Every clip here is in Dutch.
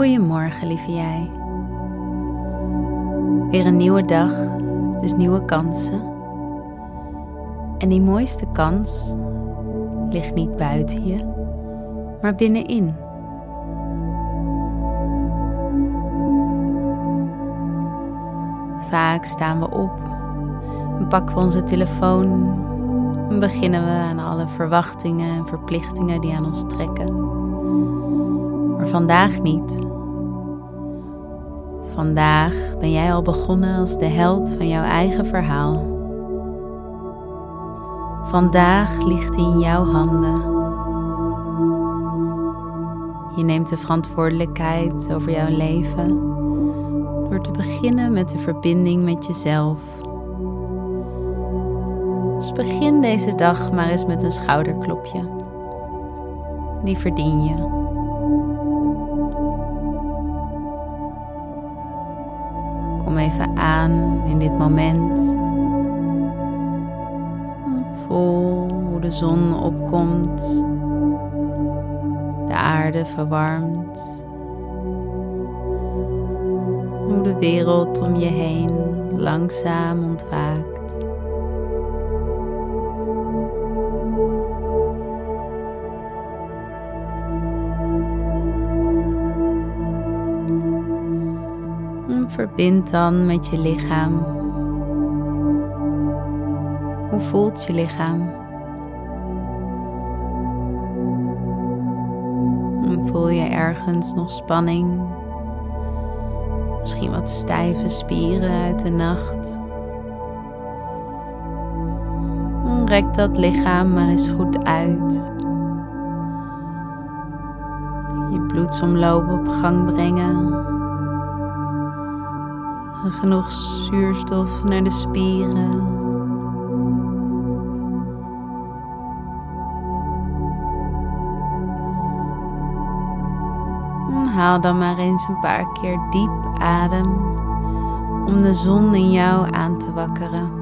Goedemorgen, lieve jij. Weer een nieuwe dag, dus nieuwe kansen. En die mooiste kans ligt niet buiten je, maar binnenin. Vaak staan we op en pakken we onze telefoon en beginnen we aan alle verwachtingen en verplichtingen die aan ons trekken. Maar vandaag niet. Vandaag ben jij al begonnen als de held van jouw eigen verhaal. Vandaag ligt in jouw handen. Je neemt de verantwoordelijkheid over jouw leven door te beginnen met de verbinding met jezelf. Dus begin deze dag maar eens met een schouderklopje. Die verdien je. Even aan in dit moment. Voel hoe de zon opkomt, de aarde verwarmt, hoe de wereld om je heen langzaam ontwaakt. Verbind dan met je lichaam. Hoe voelt je lichaam? Voel je ergens nog spanning? Misschien wat stijve spieren uit de nacht? Rek dat lichaam maar eens goed uit. Je bloedsomloop op gang brengen genoeg zuurstof naar de spieren. haal dan maar eens een paar keer diep adem om de zon in jou aan te wakkeren.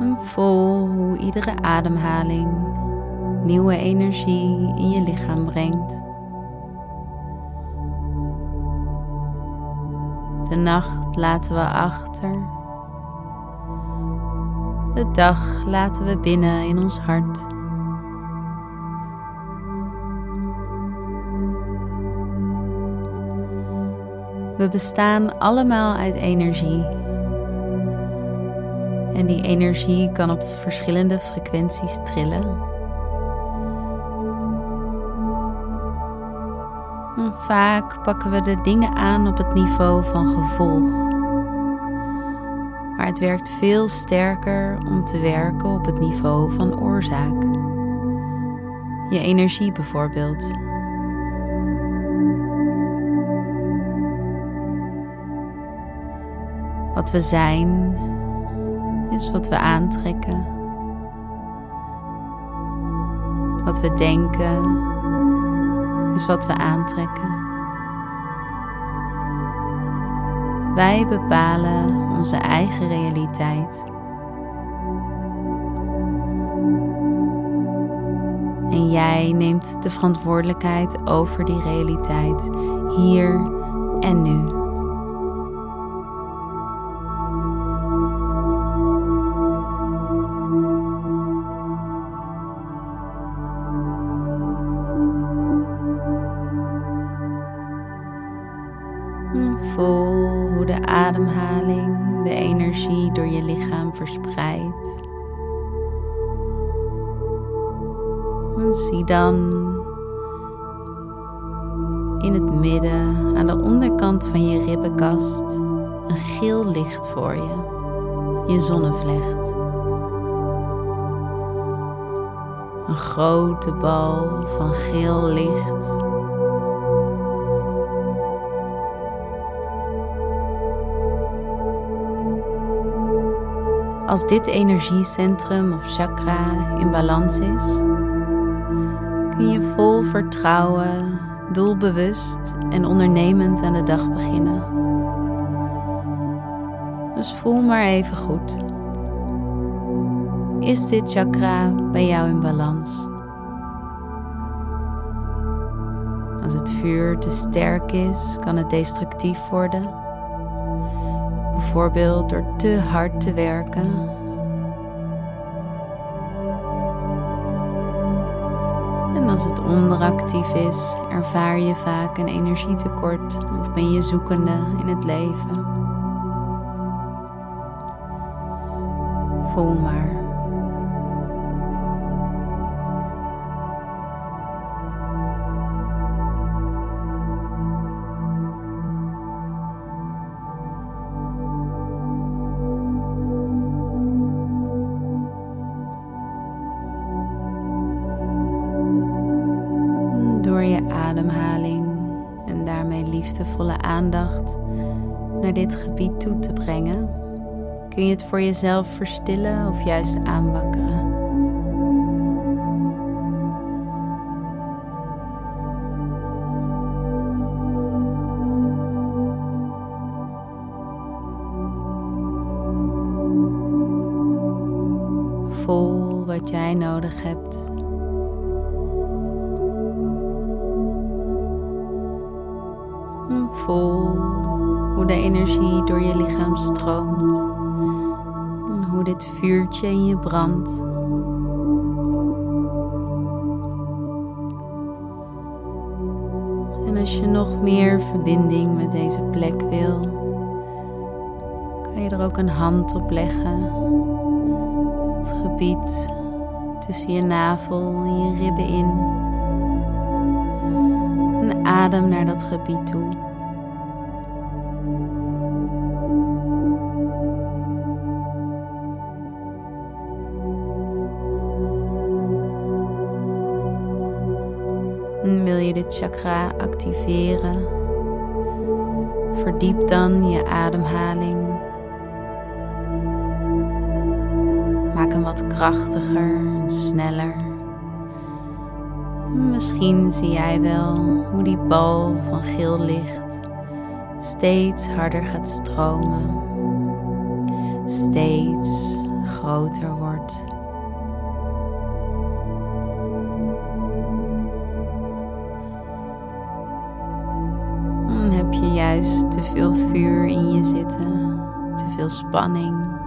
En voel hoe iedere ademhaling nieuwe energie in je lichaam brengt. De nacht laten we achter. De dag laten we binnen in ons hart. We bestaan allemaal uit energie. En die energie kan op verschillende frequenties trillen. Vaak pakken we de dingen aan op het niveau van gevolg. Maar het werkt veel sterker om te werken op het niveau van oorzaak. Je energie bijvoorbeeld. Wat we zijn is wat we aantrekken. Wat we denken is wat we aantrekken. Wij bepalen onze eigen realiteit. En jij neemt de verantwoordelijkheid over die realiteit hier en nu. En zie dan in het midden aan de onderkant van je ribbenkast een geel licht voor je, je zonnevlecht. Een grote bal van geel licht. Als dit energiecentrum of chakra in balans is, kun je vol vertrouwen, doelbewust en ondernemend aan de dag beginnen. Dus voel maar even goed. Is dit chakra bij jou in balans? Als het vuur te sterk is, kan het destructief worden. Bijvoorbeeld door te hard te werken. En als het onderactief is, ervaar je vaak een energietekort of ben je zoekende in het leven. Voel maar. Door je ademhaling en daarmee liefdevolle aandacht naar dit gebied toe te brengen, kun je het voor jezelf verstillen of juist aanwakkeren. Voel wat jij nodig hebt. Voel hoe de energie door je lichaam stroomt. En hoe dit vuurtje in je brandt. En als je nog meer verbinding met deze plek wil, kan je er ook een hand op leggen. Het gebied tussen je navel en je ribben in. En adem naar dat gebied toe. Je dit chakra activeren? Verdiep dan je ademhaling. Maak hem wat krachtiger en sneller. Misschien zie jij wel hoe die bal van geel licht steeds harder gaat stromen, steeds groter wordt. Juist te veel vuur in je zitten, te veel spanning.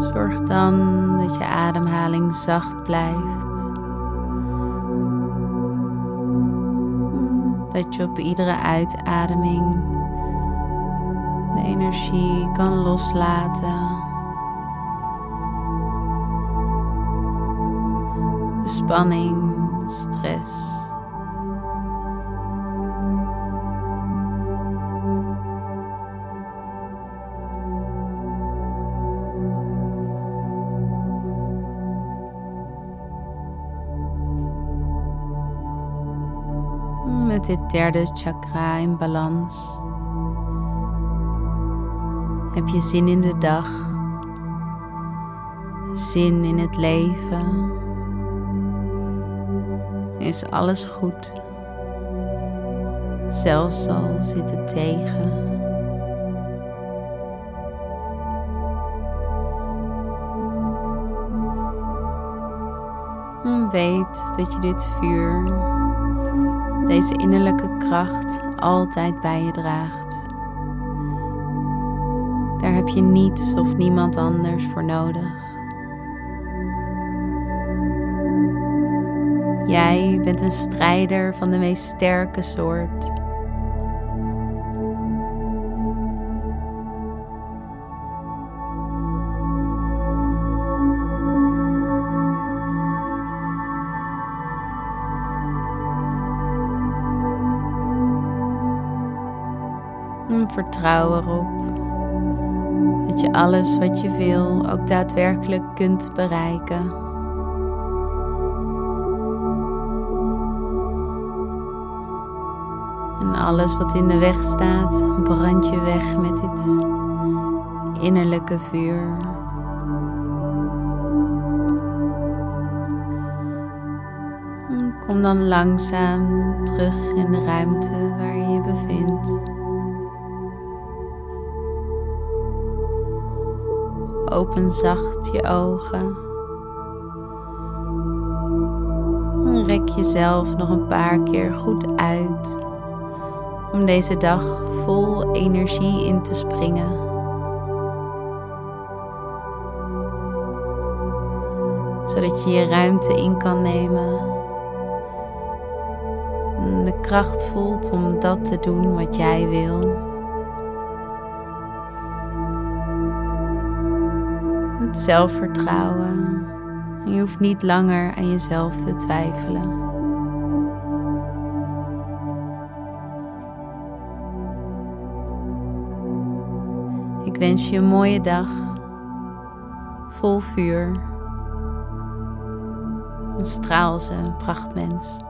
Zorg dan dat je ademhaling zacht blijft. Dat je op iedere uitademing de energie kan loslaten. De spanning, stress. Derde chakra in balans heb je zin in de dag, zin in het leven. Is alles goed, zelfs al zit het tegen. En Weet dat je dit vuur deze innerlijke kracht altijd bij je draagt. Daar heb je niets of niemand anders voor nodig. Jij bent een strijder van de meest sterke soort. Vertrouw erop dat je alles wat je wil ook daadwerkelijk kunt bereiken. En alles wat in de weg staat, brand je weg met dit innerlijke vuur. Kom dan langzaam terug in de ruimte waar je je bevindt. Open zacht je ogen. Rek jezelf nog een paar keer goed uit om deze dag vol energie in te springen. Zodat je je ruimte in kan nemen. De kracht voelt om dat te doen wat jij wil. Het zelfvertrouwen. Je hoeft niet langer aan jezelf te twijfelen. Ik wens je een mooie dag, vol vuur. Een straal ze, prachtmens.